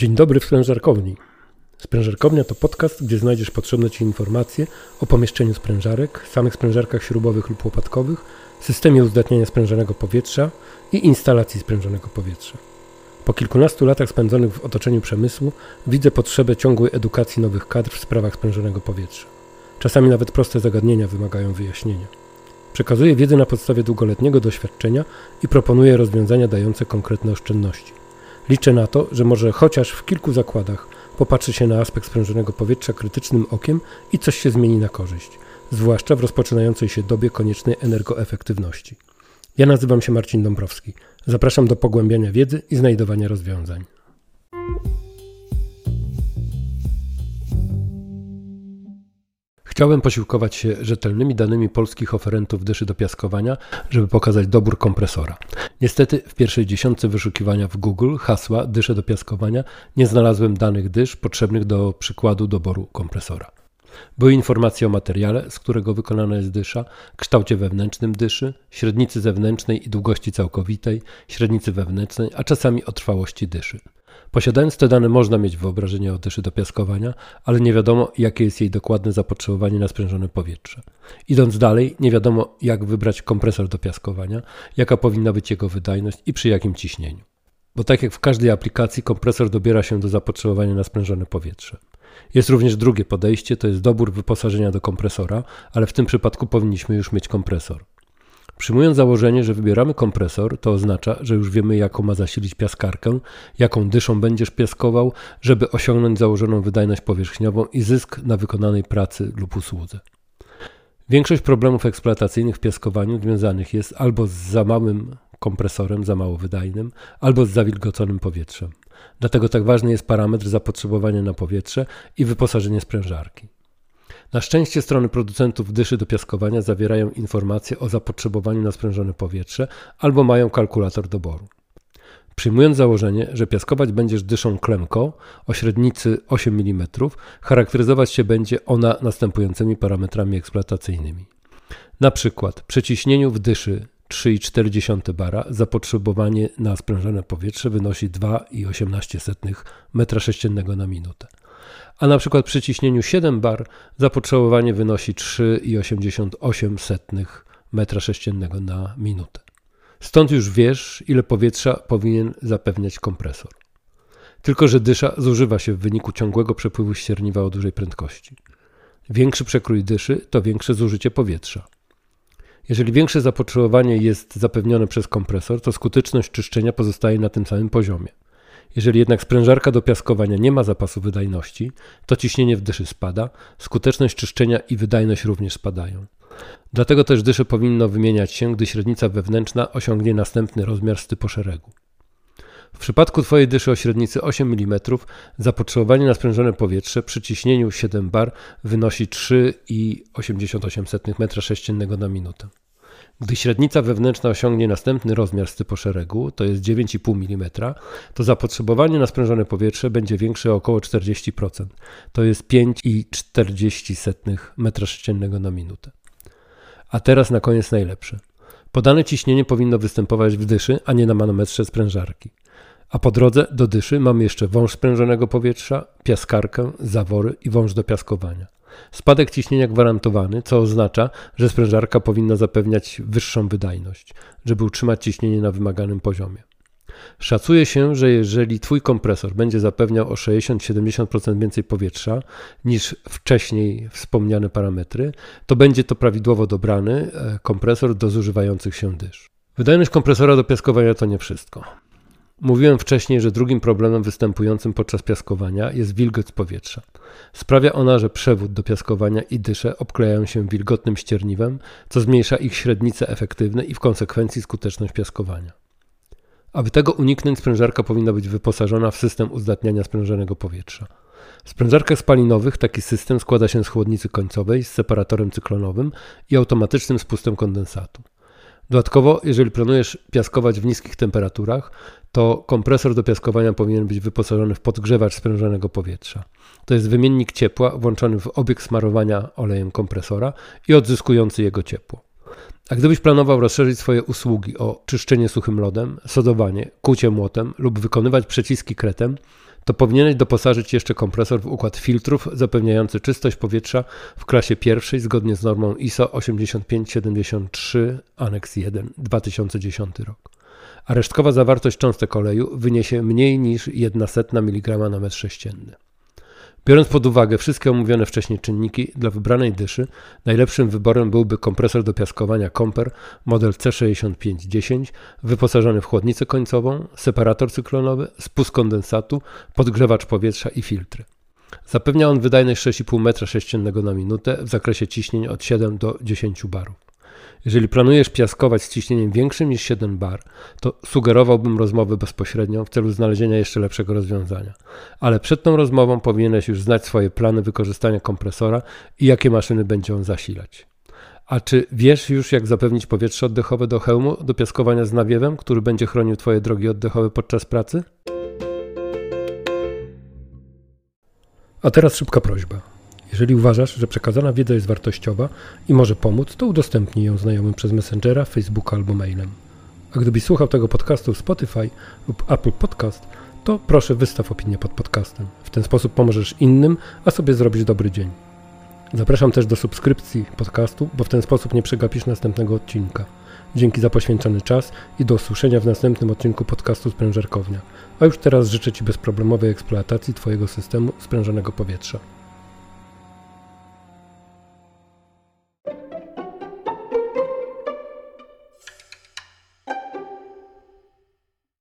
Dzień dobry w sprężarkowni. Sprężarkownia to podcast, gdzie znajdziesz potrzebne Ci informacje o pomieszczeniu sprężarek, samych sprężarkach śrubowych lub łopatkowych, systemie uzdatniania sprężonego powietrza i instalacji sprężonego powietrza. Po kilkunastu latach spędzonych w otoczeniu przemysłu widzę potrzebę ciągłej edukacji nowych kadr w sprawach sprężonego powietrza. Czasami nawet proste zagadnienia wymagają wyjaśnienia. Przekazuję wiedzę na podstawie długoletniego doświadczenia i proponuję rozwiązania dające konkretne oszczędności. Liczę na to, że może chociaż w kilku zakładach popatrzy się na aspekt sprężonego powietrza krytycznym okiem i coś się zmieni na korzyść, zwłaszcza w rozpoczynającej się dobie koniecznej energoefektywności. Ja nazywam się Marcin Dąbrowski. Zapraszam do pogłębiania wiedzy i znajdowania rozwiązań. Chciałem posiłkować się rzetelnymi danymi polskich oferentów dyszy do piaskowania, żeby pokazać dobór kompresora. Niestety w pierwszej dziesiątce wyszukiwania w Google hasła dysze do piaskowania nie znalazłem danych dysz potrzebnych do przykładu doboru kompresora. Były informacje o materiale, z którego wykonana jest dysza, kształcie wewnętrznym dyszy, średnicy zewnętrznej i długości całkowitej, średnicy wewnętrznej, a czasami o trwałości dyszy. Posiadając te dane można mieć wyobrażenie o dyszy do piaskowania, ale nie wiadomo jakie jest jej dokładne zapotrzebowanie na sprężone powietrze. Idąc dalej, nie wiadomo jak wybrać kompresor do piaskowania, jaka powinna być jego wydajność i przy jakim ciśnieniu. Bo tak jak w każdej aplikacji, kompresor dobiera się do zapotrzebowania na sprężone powietrze. Jest również drugie podejście, to jest dobór wyposażenia do kompresora, ale w tym przypadku powinniśmy już mieć kompresor. Przyjmując założenie, że wybieramy kompresor, to oznacza, że już wiemy, jaką ma zasilić piaskarkę, jaką dyszą będziesz piaskował, żeby osiągnąć założoną wydajność powierzchniową i zysk na wykonanej pracy lub usłudze. Większość problemów eksploatacyjnych w piaskowaniu związanych jest albo z za małym kompresorem, za mało wydajnym, albo z zawilgoconym powietrzem. Dlatego tak ważny jest parametr zapotrzebowania na powietrze i wyposażenie sprężarki. Na szczęście strony producentów dyszy do piaskowania zawierają informacje o zapotrzebowaniu na sprężone powietrze albo mają kalkulator doboru. Przyjmując założenie, że piaskować będziesz dyszą klemko o średnicy 8 mm, charakteryzować się będzie ona następującymi parametrami eksploatacyjnymi. Na przykład przy ciśnieniu w dyszy 3,4 bara zapotrzebowanie na sprężone powietrze wynosi 2,18 m3 na minutę a na przykład przy ciśnieniu 7 bar zapotrzebowanie wynosi 3,88 m3 na minutę. Stąd już wiesz, ile powietrza powinien zapewniać kompresor. Tylko, że dysza zużywa się w wyniku ciągłego przepływu ścierniwa o dużej prędkości. Większy przekrój dyszy to większe zużycie powietrza. Jeżeli większe zapotrzebowanie jest zapewnione przez kompresor, to skuteczność czyszczenia pozostaje na tym samym poziomie. Jeżeli jednak sprężarka do piaskowania nie ma zapasu wydajności, to ciśnienie w dyszy spada, skuteczność czyszczenia i wydajność również spadają. Dlatego też dysze powinno wymieniać się, gdy średnica wewnętrzna osiągnie następny rozmiar stypu szeregu. W przypadku Twojej dyszy o średnicy 8 mm zapotrzebowanie na sprężone powietrze przy ciśnieniu 7 bar wynosi 3,88 m3 na minutę. Gdy średnica wewnętrzna osiągnie następny rozmiar stypu szeregu, to jest 9,5 mm, to zapotrzebowanie na sprężone powietrze będzie większe o około 40%, to jest 5,40 m3 na minutę. A teraz na koniec najlepsze. Podane ciśnienie powinno występować w dyszy, a nie na manometrze sprężarki. A po drodze do dyszy mamy jeszcze wąż sprężonego powietrza, piaskarkę, zawory i wąż do piaskowania. Spadek ciśnienia gwarantowany, co oznacza, że sprężarka powinna zapewniać wyższą wydajność, żeby utrzymać ciśnienie na wymaganym poziomie. Szacuje się, że jeżeli Twój kompresor będzie zapewniał o 60-70% więcej powietrza niż wcześniej wspomniane parametry, to będzie to prawidłowo dobrany e, kompresor do zużywających się dysz. Wydajność kompresora do piaskowania to nie wszystko. Mówiłem wcześniej, że drugim problemem występującym podczas piaskowania jest wilgoć powietrza. Sprawia ona, że przewód do piaskowania i dysze obklejają się wilgotnym ścierniwem, co zmniejsza ich średnice efektywne i w konsekwencji skuteczność piaskowania. Aby tego uniknąć, sprężarka powinna być wyposażona w system uzdatniania sprężonego powietrza. W sprężarkach spalinowych taki system składa się z chłodnicy końcowej z separatorem cyklonowym i automatycznym spustem kondensatu. Dodatkowo, jeżeli planujesz piaskować w niskich temperaturach, to kompresor do piaskowania powinien być wyposażony w podgrzewacz sprężonego powietrza. To jest wymiennik ciepła włączony w obieg smarowania olejem kompresora i odzyskujący jego ciepło. A gdybyś planował rozszerzyć swoje usługi o czyszczenie suchym lodem, sodowanie, kucie młotem lub wykonywać przeciski kretem, to powinieneś doposażyć jeszcze kompresor w układ filtrów zapewniający czystość powietrza w klasie pierwszej zgodnie z normą ISO 8573 Annex 1 2010 rok. A resztkowa zawartość cząstek oleju wyniesie mniej niż 1,1 mg na metr sześcienny. Biorąc pod uwagę wszystkie omówione wcześniej czynniki, dla wybranej dyszy najlepszym wyborem byłby kompresor do piaskowania Comper model C6510 wyposażony w chłodnicę końcową, separator cyklonowy, spust kondensatu, podgrzewacz powietrza i filtry. Zapewnia on wydajność 6,5 m3 na minutę w zakresie ciśnień od 7 do 10 barów. Jeżeli planujesz piaskować z ciśnieniem większym niż 7 bar, to sugerowałbym rozmowę bezpośrednią w celu znalezienia jeszcze lepszego rozwiązania. Ale przed tą rozmową powinieneś już znać swoje plany wykorzystania kompresora i jakie maszyny będzie on zasilać. A czy wiesz już, jak zapewnić powietrze oddechowe do hełmu do piaskowania z nawiewem, który będzie chronił Twoje drogi oddechowe podczas pracy? A teraz szybka prośba. Jeżeli uważasz, że przekazana wiedza jest wartościowa i może pomóc, to udostępnij ją znajomym przez Messengera, Facebooka albo mailem. A gdybyś słuchał tego podcastu w Spotify lub Apple Podcast, to proszę wystaw opinię pod podcastem. W ten sposób pomożesz innym, a sobie zrobić dobry dzień. Zapraszam też do subskrypcji podcastu, bo w ten sposób nie przegapisz następnego odcinka. Dzięki za poświęcony czas i do usłyszenia w następnym odcinku podcastu Sprężerkownia. A już teraz życzę Ci bezproblemowej eksploatacji Twojego systemu sprężonego powietrza.